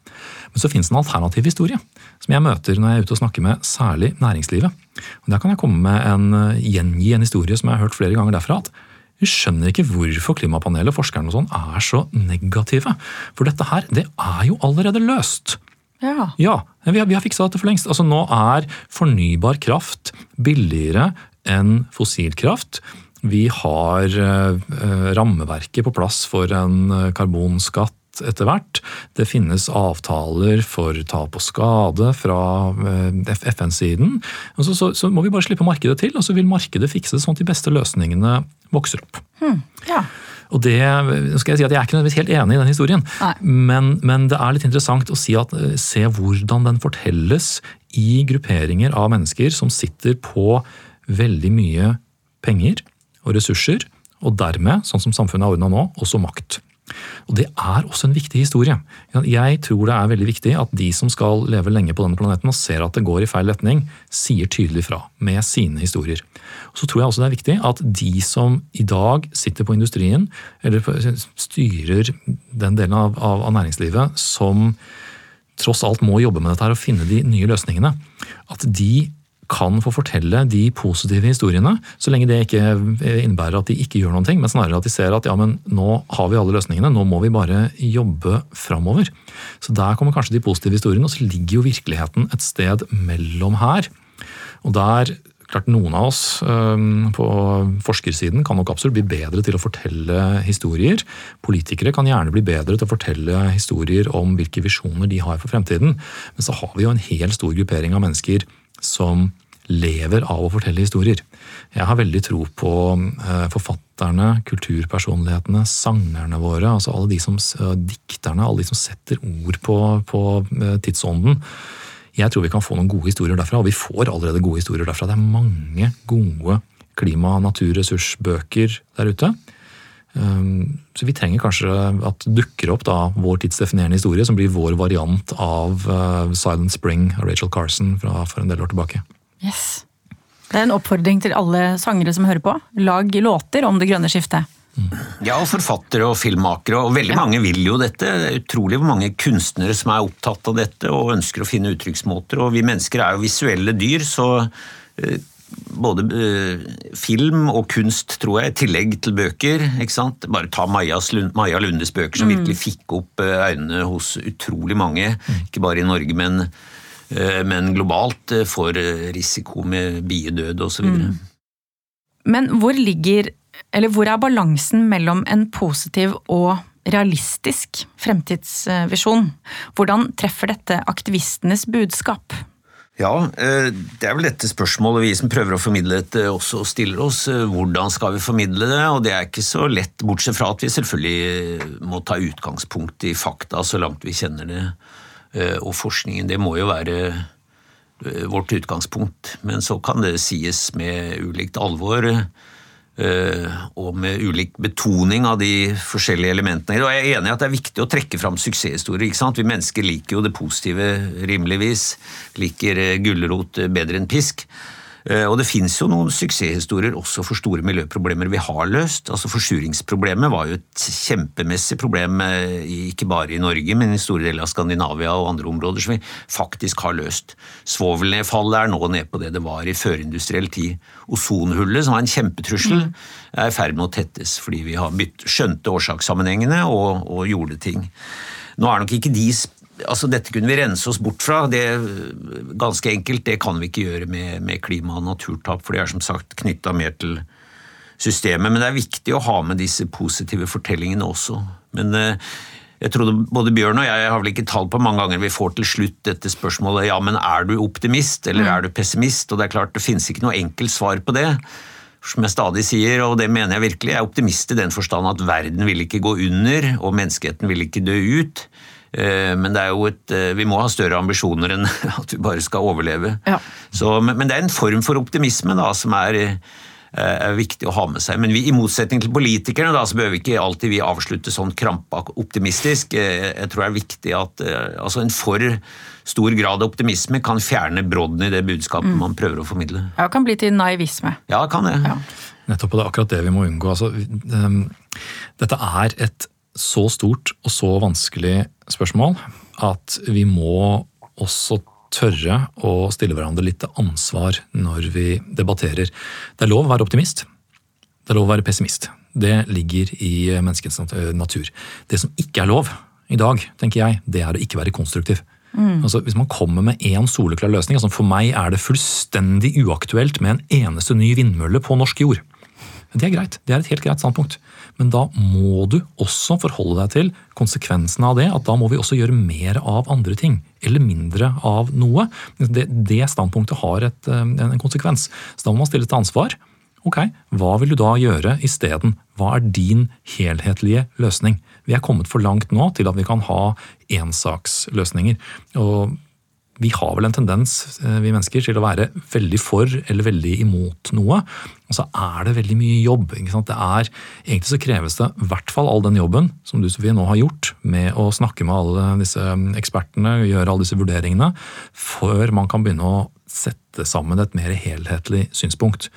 Men så det en alternativ historie, som jeg møter når jeg er ute og snakker med særlig næringslivet. Og Der kan jeg komme med en, eh, gjengi en historie som jeg har hørt flere ganger derfra. at vi skjønner ikke hvorfor klimapanelet og forskerne og sånn er så negative. For dette her, det er jo allerede løst. Ja. ja vi har, vi har fiksa dette for lengst. Altså Nå er fornybar kraft billigere enn fossilkraft. Vi har eh, eh rammeverket på plass for en eh, etter hvert. Det finnes avtaler for tap og skade fra eh, FN-siden. Så, så, så, må vi bare slippe markedet til, og så vil markedet fikse det sånn at de beste løsningene vokser opp. Hmm, ja. Og det, skal Jeg si at jeg er ikke nødvendigvis helt enig i den historien, men, men, det er litt interessant å si at, eh, se hvordan den fortelles i grupperinger av mennesker som sitter på veldig mye penger og ressurser, og dermed, sånn som samfunnet er ordna nå, også makt. Og Det er også en viktig historie. Jeg tror det er veldig viktig at de som skal leve lenge på denne planeten og ser at det går i feil retning, sier tydelig fra med sine historier. Så tror jeg også det er viktig at de som i dag sitter på industrien, eller styrer den delen av, av, av næringslivet som tross alt må jobbe med dette her og finne de nye løsningene, at de kan få fortelle de positive historiene, så lenge det ikke innebærer at de ikke gjør noen ting, men snarere at de ser at ja, men nå har vi alle løsningene, nå må vi bare jobbe framover. Så der kommer kanskje de positive historiene, og så ligger jo virkeligheten et sted mellom her. Og der klart Noen av oss på forskersiden kan nok absolutt bli bedre til å fortelle historier. Politikere kan gjerne bli bedre til å fortelle historier om hvilke visjoner de har for fremtiden. Men så har vi jo en hel stor gruppering av mennesker som lever av å fortelle historier. Jeg har veldig tro på eh, forfatterne, kulturpersonlighetene, sangerne våre. altså alle de som, Dikterne, alle de som setter ord på, på eh, tidsånden. Jeg tror vi kan få noen gode historier derfra, og vi får allerede gode historier derfra. Det er mange gode klima-, og naturressursbøker der ute. Ehm, så vi trenger kanskje at det dukker opp da vår tids definerende historie, som blir vår variant av eh, Silent Spring av Rachel Carson fra for en del år tilbake. Yes. Det er en oppfordring til alle sangere som hører på. Lag låter om det grønne skiftet. Ja, og forfattere og filmmakere, og veldig ja. mange vil jo dette. Det er utrolig hvor mange kunstnere som er opptatt av dette og ønsker å finne uttrykksmåter. Og vi mennesker er jo visuelle dyr, så eh, både uh, film og kunst, tror jeg, i tillegg til bøker. ikke sant? Bare ta Majas, Maja Lundes bøker, som mm. virkelig fikk opp uh, øynene hos utrolig mange. Mm. Ikke bare i Norge, men, uh, men globalt, for risiko med biedød osv. Mm. Men hvor ligger, eller hvor er balansen mellom en positiv og realistisk fremtidsvisjon? Hvordan treffer dette aktivistenes budskap? Ja, eh, det er vel dette spørsmålet vi som prøver å formidle dette også stiller oss. Eh, hvordan skal vi formidle det? Og det er ikke så lett, bortsett fra at vi selvfølgelig eh, må ta utgangspunkt i fakta så langt vi kjenner det. Og forskningen, det må jo være vårt utgangspunkt. Men så kan det sies med ulikt alvor og med ulik betoning av de forskjellige elementene. Og jeg er enig i at det er viktig å trekke fram suksesshistorier. ikke sant? Vi mennesker liker jo det positive rimeligvis. Liker eh, gulrot bedre enn pisk. Eh, og det finnes jo noen suksesshistorier også for store miljøproblemer vi har løst. Altså Forsuringsproblemet var jo et kjempemessig problem, eh, ikke bare i Norge, men i store deler av Skandinavia og andre områder som vi faktisk har løst. Svovelnedfallet er nå ned på det det var i førindustriell tid. Ozonhullet, som var en kjempetrussel, mm. er i ferd med å tettes fordi vi har skjønte årsakssammenhengene og, og gjorde ting. Nå er nok ikke de altså Dette kunne vi rense oss bort fra. Det, ganske enkelt, det kan vi ikke gjøre med, med klima- og naturtap, for det er som sagt knytta mer til systemet. Men det er viktig å ha med disse positive fortellingene også. Men eh, jeg trodde både Bjørn og jeg har vel ikke tall på mange ganger vi får til slutt dette spørsmålet ja, men er du optimist eller er du pessimist? Og det er klart det finnes ikke noe enkelt svar på det. Som jeg stadig sier, og det mener jeg virkelig, jeg er optimist i den forstand at verden vil ikke gå under, og menneskeheten vil ikke dø ut. Eh, men det er jo et, eh, vi må ha større ambisjoner enn <laughs> at vi bare skal overleve. Ja. Så, men det er en form for optimisme da, som er, eh, er, viktig å ha med seg. Men vi, i motsetning til politikerne da, så bør vi ikke alltid vi avslutte sånn krampakoptimistisk. Jeg tror det er viktig at altså en for stor grad av optimisme kan fjerne brodden i det budskapet mm. man prøver å formidle. Ja, det kan bli til naivisme. Ja, det kan det. Ja. Nettopp, og det er akkurat det vi må unngå. Altså, um, dette er et så stort og så vanskelig spørsmål at vi må også tørre å stille hverandre litt til ansvar når vi debatterer. Det er lov å være optimist. Det er lov å være pessimist. Det ligger i menneskets natur. Det som ikke er lov i dag, tenker jeg, det er å ikke være konstruktiv. Mm. Altså, hvis man kommer med én soleklar løsning altså For meg er det fullstendig uaktuelt med en eneste ny vindmølle på norsk jord. Det er greit. Det er et helt greit standpunkt. Men da må du også forholde deg til konsekvensene av det. At da må vi også gjøre mer av andre ting. Eller mindre av noe. Det, det standpunktet har et, eh, en konsekvens. Så da må man stille til ansvar. Ok, hva vil du da gjøre isteden? Hva er din helhetlige løsning? Vi er kommet for langt nå til at vi kan ha ensaksløsninger. Og vi har vel en tendens, eh, vi mennesker, til å være veldig for eller veldig imot noe. Og så er det veldig mye jobb. er, Egentlig så kreves det i hvert fall all den jobben som du Sofie, nå har gjort med å snakke med alle disse ekspertene, gjøre alle disse vurderingene, før man kan begynne å sette sammen et mer helhetlig synspunkt.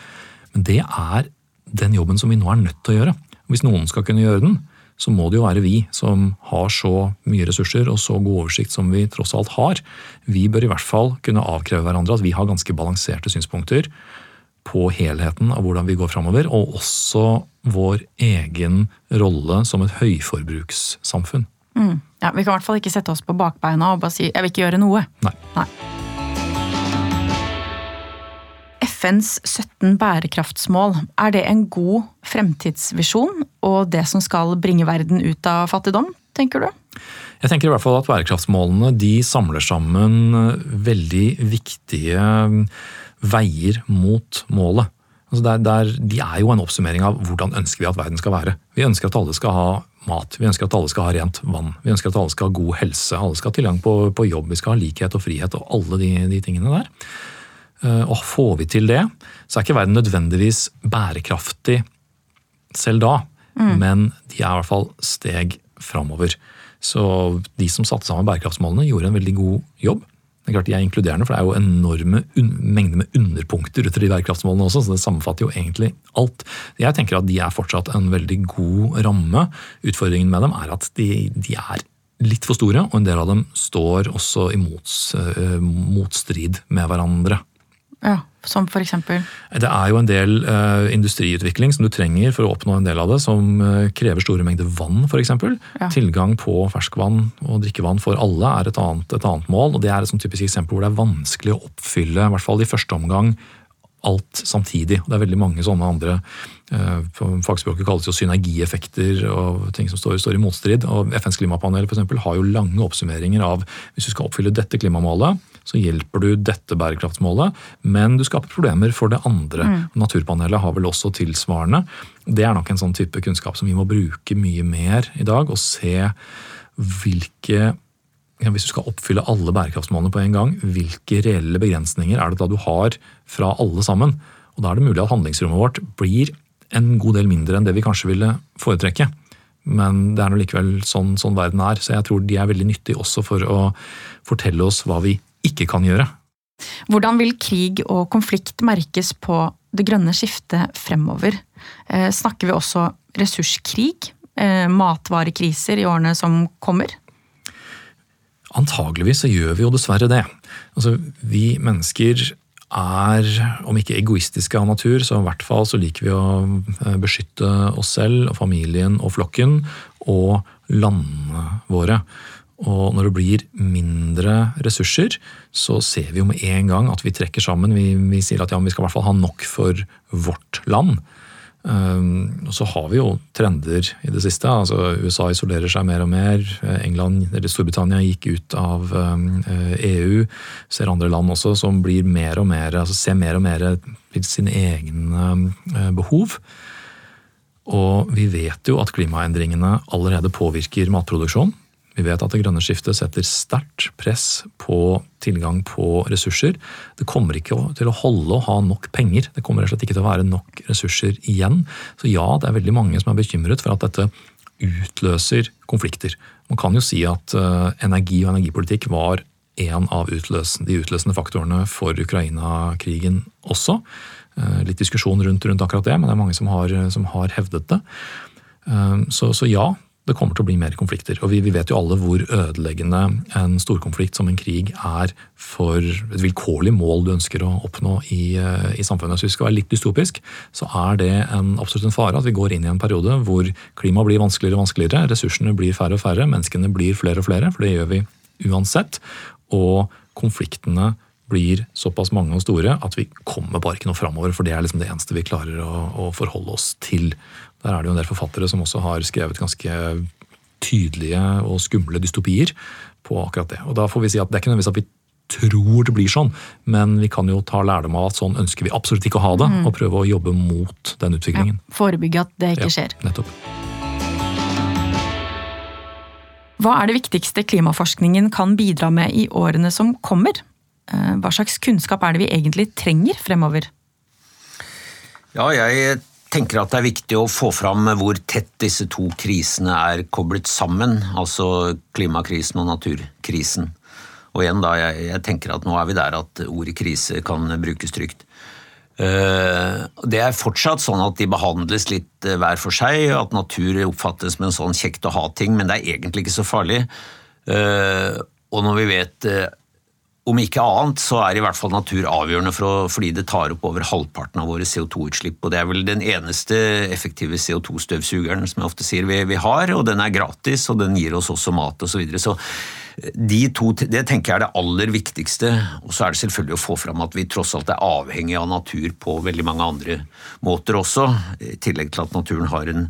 Men det er den jobben som vi nå er nødt til å gjøre. Hvis noen skal kunne gjøre den, så må det jo være vi som har så mye ressurser og så god oversikt som vi tross alt har. Vi bør i hvert fall kunne avkreve hverandre at vi har ganske balanserte synspunkter på helheten av hvordan vi går framover, og også vår egen rolle som et høyforbrukssamfunn. Mm. Ja, Vi kan i hvert fall ikke sette oss på bakbeina og bare si 'jeg vil ikke gjøre noe'. Nei. Nei. FNs 17 bærekraftsmål, er det en god fremtidsvisjon og det som skal bringe verden ut av fattigdom, tenker du? Jeg tenker i hvert fall at bærekraftsmålene de samler sammen veldig viktige veier mot målet. Altså der, der, de er jo en oppsummering av hvordan ønsker vi at verden skal være. Vi ønsker at alle skal ha mat, vi ønsker at alle skal ha rent vann, vi ønsker at alle skal ha god helse, alle skal ha tilgang på, på jobb, vi skal ha likhet og frihet og alle de, de tingene der. Eh, og får vi til det, så er ikke verden nødvendigvis bærekraftig selv da, mm. men de er i hvert fall steg framover. Så de som satte sammen bærekraftsmålene, gjorde en veldig god jobb. Det er klart De er inkluderende, for det er jo enorme mengder med underpunkter utover de bærekraftsmålene også, så det sammenfatter jo egentlig alt. Jeg tenker at de er fortsatt en veldig god ramme. Utfordringen med dem er at de, de er litt for store, og en del av dem står også i mots, uh, motstrid med hverandre. Ja, Som for eksempel? Det er jo en del uh, industriutvikling som du trenger for å oppnå en del av det, som uh, krever store mengder vann f.eks. Ja. Tilgang på ferskvann og drikkevann for alle er et annet, et annet mål. og Det er et sånn typisk eksempel hvor det er vanskelig å oppfylle, i hvert fall i første omgang, alt samtidig. Det er veldig mange sånne andre uh, Fagspråket kalles jo synergieffekter og ting som står, står i motstrid. og FNs klimapanel for eksempel, har jo lange oppsummeringer av hvis du skal oppfylle dette klimamålet, så hjelper du dette bærekraftsmålet, men du skaper problemer for det andre. Mm. Naturpanelet har vel også tilsvarende. Det er nok en sånn type kunnskap som vi må bruke mye mer i dag, og se hvilke hvis du skal oppfylle alle bærekraftsmålene på en gang, hvilke reelle begrensninger er det da du har fra alle sammen? Og Da er det mulig at handlingsrommet vårt blir en god del mindre enn det vi kanskje ville foretrekke. Men det er nå likevel sånn, sånn verden er, så jeg tror de er veldig nyttige også for å fortelle oss hva vi ikke kan gjøre. Hvordan vil krig og konflikt merkes på det grønne skiftet fremover? Eh, snakker vi også ressurskrig? Eh, matvarekriser i årene som kommer? Antageligvis så gjør vi jo dessverre det. Altså, vi mennesker er, om ikke egoistiske av natur, så i hvert fall så liker vi å eh, beskytte oss selv og familien og flokken og landene våre. Og når det blir mindre ressurser, så ser vi jo med en gang at vi trekker sammen. Vi, vi sier at ja, vi skal i hvert fall ha nok for vårt land. Um, og så har vi jo trender i det siste. altså USA isolerer seg mer og mer. England, eller Storbritannia gikk ut av um, EU. Ser andre land også som blir mer og mer, altså ser mer og mer til sine egne uh, behov. Og vi vet jo at klimaendringene allerede påvirker matproduksjon. Vi vet at det grønne skiftet setter sterkt press på tilgang på ressurser. Det kommer ikke til å holde å ha nok penger. Det kommer rett og slett ikke til å være nok ressurser igjen. Så ja, det er veldig mange som er bekymret for at dette utløser konflikter. Man kan jo si at uh, energi og energipolitikk var en av de utløsende faktorene for Ukraina-krigen også. Uh, litt diskusjon rundt, rundt, akkurat det, men det er mange som har, som har hevdet det. Uh, så, så ja, det kommer til å bli mer konflikter. Og vi, vi, vet jo alle hvor ødeleggende en storkonflikt som en krig er for et vilkårlig mål du ønsker å oppnå i, eh, i samfunnet. Så hvis vi skal være litt dystopisk, så er det en, absolutt en fare at vi går inn i en periode hvor klimaet blir vanskeligere og vanskeligere, ressursene blir færre og færre, menneskene blir flere og flere, for det gjør vi uansett. Og konfliktene blir såpass mange og store at vi kommer bare ikke noe framover. For det er liksom det eneste vi klarer å, å forholde oss til. Der er det jo en del forfattere som også har skrevet ganske tydelige og skumle dystopier på akkurat det. Og da får vi si at Det er ikke nødvendigvis at vi tror det blir sånn, men vi kan jo ta lærdom av at sånn ønsker vi absolutt ikke å ha det, mm. og prøve å jobbe mot den utviklingen. Ja, forebygge at det ikke skjer. Ja, nettopp. Hva er det viktigste klimaforskningen kan bidra med i årene som kommer? Eh, hva slags kunnskap er det vi egentlig trenger fremover? Ja, jeg tenker at det er viktig å få fram hvor tett disse to krisene er koblet sammen, altså klimakrisen og naturkrisen. Og igjen da, jeg, jeg tenker at nå er vi der at ordet krise kan brukes trygt. Eh, det er fortsatt sånn at de behandles litt eh, hver for seg, at natur oppfattes som en sånn kjekt å ha-ting, men det er egentlig ikke så farlig. Eh, og når vi vet om ikke annet, så er i hvert fall natur avgjørende for fordi det tar opp over halvparten av våre CO2-utslipp. og Det er vel den eneste effektive CO2-støvsugeren som jeg ofte sier vi, vi, har, og den er gratis, og den gir oss også mat osv. Så, videre. så de det tenker jeg er det aller viktigste. Og så er det selvfølgelig å få fram at vi tross alt er avhengig av natur på veldig mange andre måter også, i tillegg til at naturen har en,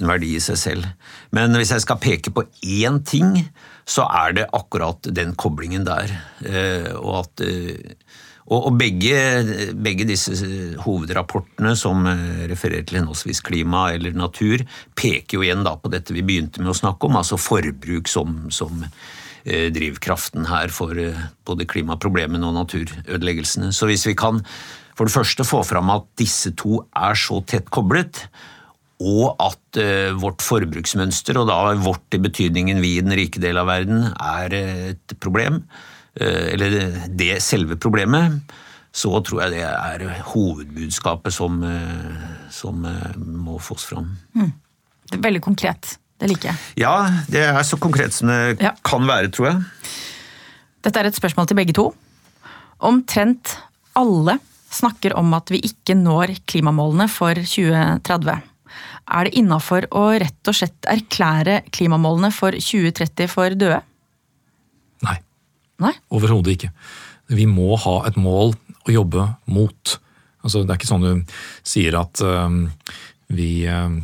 en verdi i seg selv. Men hvis jeg skal peke på én ting, så er det akkurat den koblingen der. Eh, og at eh, og, begge, begge, disse hovedrapportene som eh, refererer til henholdsvis klima eller natur, peker jo igjen på dette vi begynte med å snakke om, altså forbruk som, som Eh, drivkraften her for eh, både klimaproblemene og naturødeleggelsene. Så hvis vi kan for det første få fram at disse to er så tett koblet, og at uh, vårt forbruksmønster, og da vårt i betydningen vi i den rike del av verden, er et problem, uh, eller det selve problemet, så tror jeg det er hovedbudskapet som, uh, som må fås fram. Mm. Det er veldig konkret. Det liker jeg. Ja, det er så konkret som det ja. kan være, tror jeg. Dette er et spørsmål til begge to. Omtrent alle snakker om at vi ikke når klimamålene for 2030. Er det innafor å rett og slett erklære klimamålene for 2030 for døde? Nei. Nei? Overhodet ikke. Vi må ha et mål å jobbe mot. Altså, det er ikke sånn du sier at uh, vi uh,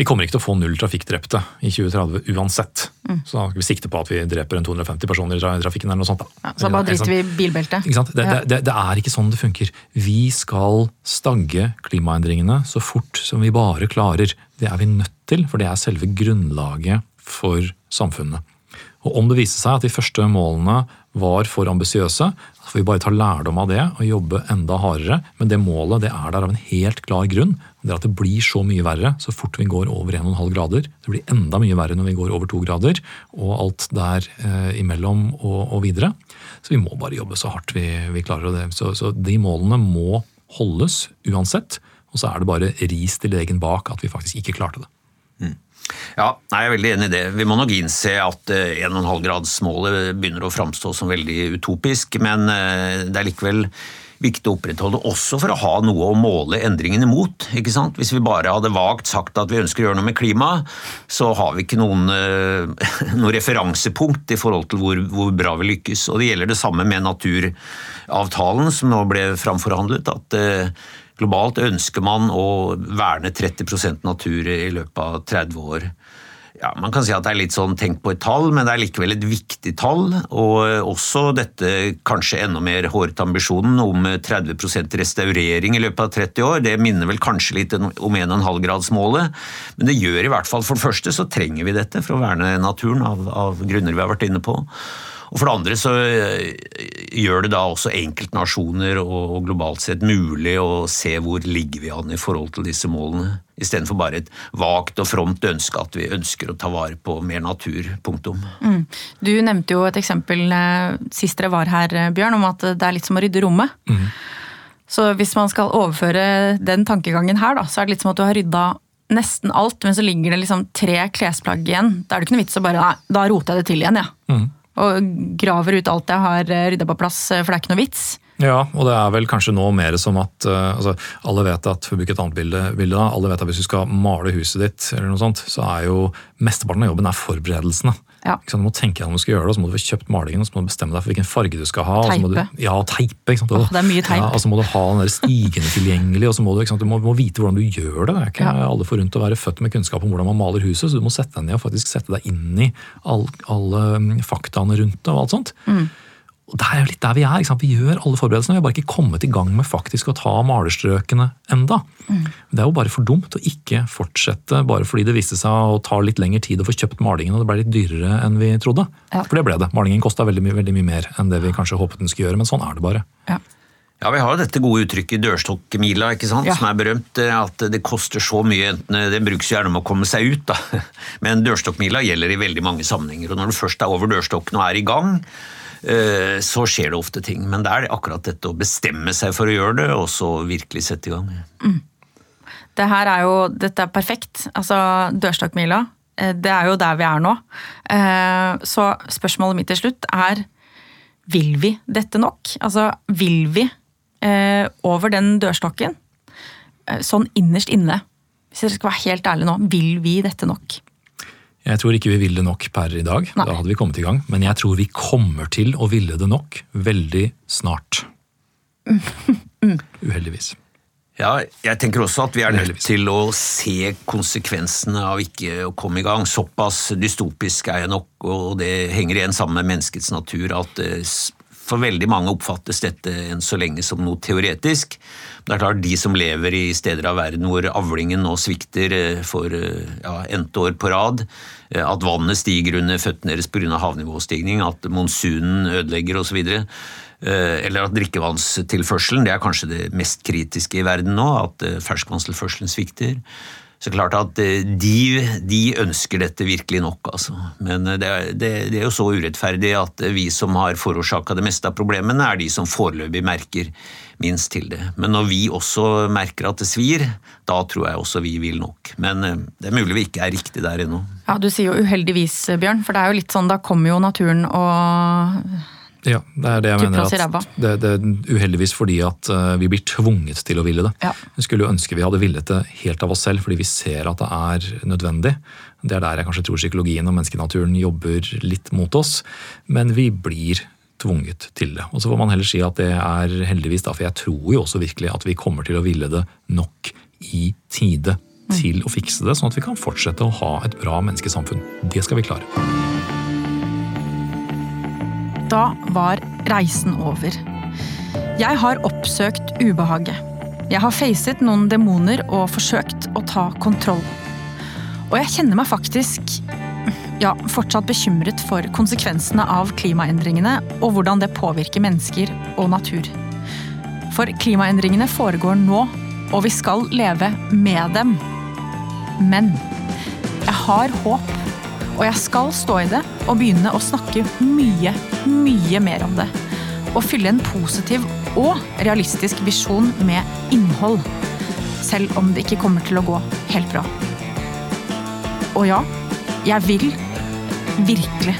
vi kommer ikke til å få null trafikkdrepte i 2030 uansett. Mm. Så da skal vi sikte på at vi dreper en 250 personer i trafikken. eller noe sånt. Ja, så bare driter vi i bilbeltet? Det, det, det, det, er ikke sånn det funker. Vi skal stagge klimaendringene så fort som vi bare klarer. Det er vi nødt til, for det er selve grunnlaget for samfunnet. Og Om det viser seg at de første målene var for ambisiøse, så får vi bare ta lærdom av det og jobbe enda hardere. Men det målet det er der av en helt klar grunn. Det er at det blir så mye verre så fort vi går over 1,5 grader. Det blir enda mye verre når vi går over 2 grader, og alt der eh, imellom og, og, videre. Så vi må bare jobbe så hardt vi, vi klarer det. Så, så de målene må holdes uansett. Og så er det bare ris til legen bak at vi faktisk ikke klarte det. Mm. Ja, jeg er veldig enig i det. Vi må nok innse at 1,5-gradsmålet eh, begynner å framstå som veldig utopisk, men eh, det er likevel viktig å opprettholde, også for å ha noe å måle endringene mot. ikke sant? Hvis vi bare hadde vagt sagt at vi ønsker å gjøre noe med klimaet, så har vi ikke noen, <laughs> noen referansepunkt i forhold til hvor, hvor, bra vi lykkes. Og Det gjelder det samme med naturavtalen som nå ble framforhandlet. at Globalt ønsker man å verne 30% natur i løpet av 30 år. Ja, Man kan si at det er litt sånn tenk på et tall, men det er likevel et viktig tall. Og også dette kanskje enda mer hårete ambisjonen om 30% restaurering i løpet av 30 år. Det minner vel kanskje litt om 1,5-gradsmålet, men det gjør i hvert fall For det første så trenger vi dette for å verne naturen, av, av grunner vi har vært inne på. Og For det andre så eh, gjør det da også enkeltnasjoner og globalt sett mulig å se hvor ligger vi an i forhold til disse målene, istedenfor bare et vagt og fromt ønske at vi ønsker å ta vare på mer natur. Punktum. Mm. Du nevnte jo et eksempel eh, sist dere var her, eh, Bjørn, om at det er litt som å rydde rommet. Mm. Så hvis man skal overføre den tankegangen her, da, så er det litt som at du har rydda nesten alt, men så ligger det liksom tre klesplagg igjen. Da er det ikke noe vits å bare Nei, da roter jeg det til igjen, jeg. Ja. Mm og graver ut alt jeg har eh, rydda på plass, eh, for det er ikke noe vits. Ja, og det er vel kanskje nå mer som at uh, altså, alle vet at for å bruke et annet bilde, bilde da, alle vet at hvis du skal male huset ditt, eller noe sånt, så er jo mesteparten av jobben er forberedelsene. Ja. Du må tenke deg om du skal gjøre det, og så må du få kjøpt malingen, og så må du bestemme deg for hvilken farge du skal ha. Teipe. Du, ja, teipe. Ikke sant? Oh, det er mye teip. Ja, og så må du ha den der stigen tilgjengelig, og så må du, du må, må, vite hvordan du gjør det. Det er ikke ja. alle forunt å være født med kunnskap om hvordan man maler huset, så du må sette deg ned og faktisk sette deg inn i all, alle mm, faktaene rundt det og alt sånt. Mm. Og Det er jo litt der vi er. Vi gjør alle forberedelsene, vi har bare ikke kommet i gang med faktisk å ta malerstrøkene enda. Mm. Det er jo bare for dumt å ikke fortsette bare fordi det viste seg å ta litt lengre tid å få kjøpt malingen og det ble litt dyrere enn vi trodde. Ja. For det ble det. Malingen kosta veldig, veldig, mye mer enn det vi kanskje håpet den skulle gjøre, men sånn er det bare. Ja. Ja, Vi har jo dette gode uttrykket dørstokkmila, ikke sant? Ja. som er berømt. Eh, at det koster så mye. enten Det brukes gjerne om å komme seg ut, da. <laughs> Men dørstokkmila gjelder i veldig mange sammenhenger. og Når du først er over dørstokken og er i gang, eh, så skjer det ofte ting. Men det er akkurat dette å bestemme seg for å gjøre det, og så virkelig sette i gang. Mm. Det her er jo, Dette er perfekt. Altså, Dørstokkmila, eh, det er jo der vi er nå. Så spørsmålet mitt til slutt er vil vi dette nok? Altså, vil vi over den dørstokken? Sånn innerst inne, hvis dere skal være helt ærlige nå, vil vi dette nok? Jeg tror ikke vi vil det nok per i dag. Nei. Da hadde vi kommet i gang. Men jeg tror vi kommer til å ville det nok veldig snart. <laughs> Uheldigvis. Ja, jeg tenker også at vi er nødt til å se konsekvensene av ikke å komme i gang. Såpass dystopisk er jeg nok, og det henger igjen sammen med menneskets natur, at eh, for veldig mange oppfattes dette enn så lenge som noe teoretisk. Det er klart De som lever i steder av verden hvor avlingen nå svikter eh, for eh, ja, n-te år på rad, eh, at vannet stiger under føttene deres pga. havnivåstigning, at monsunen ødelegger osv., eller at drikkevannstilførselen det er kanskje det mest kritiske i verden nå, at ferskvannstilførselen svikter. Så klart at eh, de, de ønsker dette virkelig nok, altså. Men eh, det er, det, det er, jo så urettferdig at vi som har forårsaka det meste av problemene, er de som foreløpig merker minst til det. Men når vi også merker at det svir, da tror jeg også vi vil nok. Men eh, det er mulig vi ikke er riktig der ennå. Ja, Du sier jo uheldigvis, Bjørn, for det er jo litt sånn, da kommer jo naturen og ja, det er det jeg mener. at det, det, er uheldigvis fordi at uh, vi blir tvunget til å ville det. Ja. Jeg skulle jo ønske vi hadde villet det helt av oss selv, fordi vi ser at det er nødvendig. Det er der jeg kanskje tror psykologien og menneskenaturen jobber litt mot oss. Men vi blir tvunget til det. Og så får man heller si at det er heldigvis, da, for jeg tror jo også virkelig at vi kommer til å ville det nok i tide mm. til å fikse det, sånn at vi kan fortsette å ha et bra menneskesamfunn. Det skal vi klare. Da var reisen over. Jeg har oppsøkt ubehaget. Jeg har facet noen demoner og forsøkt å ta kontroll. Og jeg kjenner meg faktisk ja, fortsatt bekymret for konsekvensene av klimaendringene og hvordan det påvirker mennesker og natur. For klimaendringene foregår nå, og vi skal leve med dem. Men jeg har håp og jeg skal stå i det og begynne å snakke mye, mye mer om det. Og fylle en positiv og realistisk visjon med innhold. Selv om det ikke kommer til å gå helt bra. Og ja, jeg vil virkelig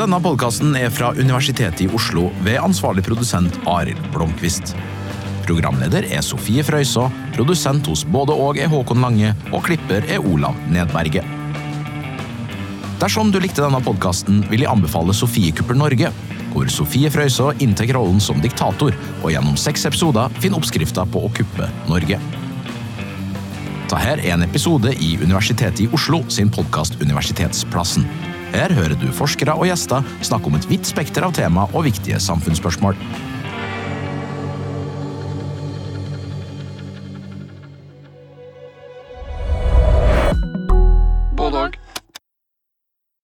Denne podkasten er fra Universitetet i Oslo ved ansvarlig produsent Arild Blomkvist. Programleder er Sofie Frøysaa, produsent hos både og er Håkon Lange, og klipper er Olav Nedberget. Dersom du likte denne podkasten, vil jeg anbefale Sofiekuppel Norge, hvor Sofie Frøysaa inntar rollen som diktator, og gjennom seks episoder finner oppskrifta på å kuppe Norge. Dette er en episode i Universitetet i Oslo sin podkast Universitetsplassen. Her hører du forskere og gjester snakke om et vidt spekter av tema og viktige samfunnsspørsmål.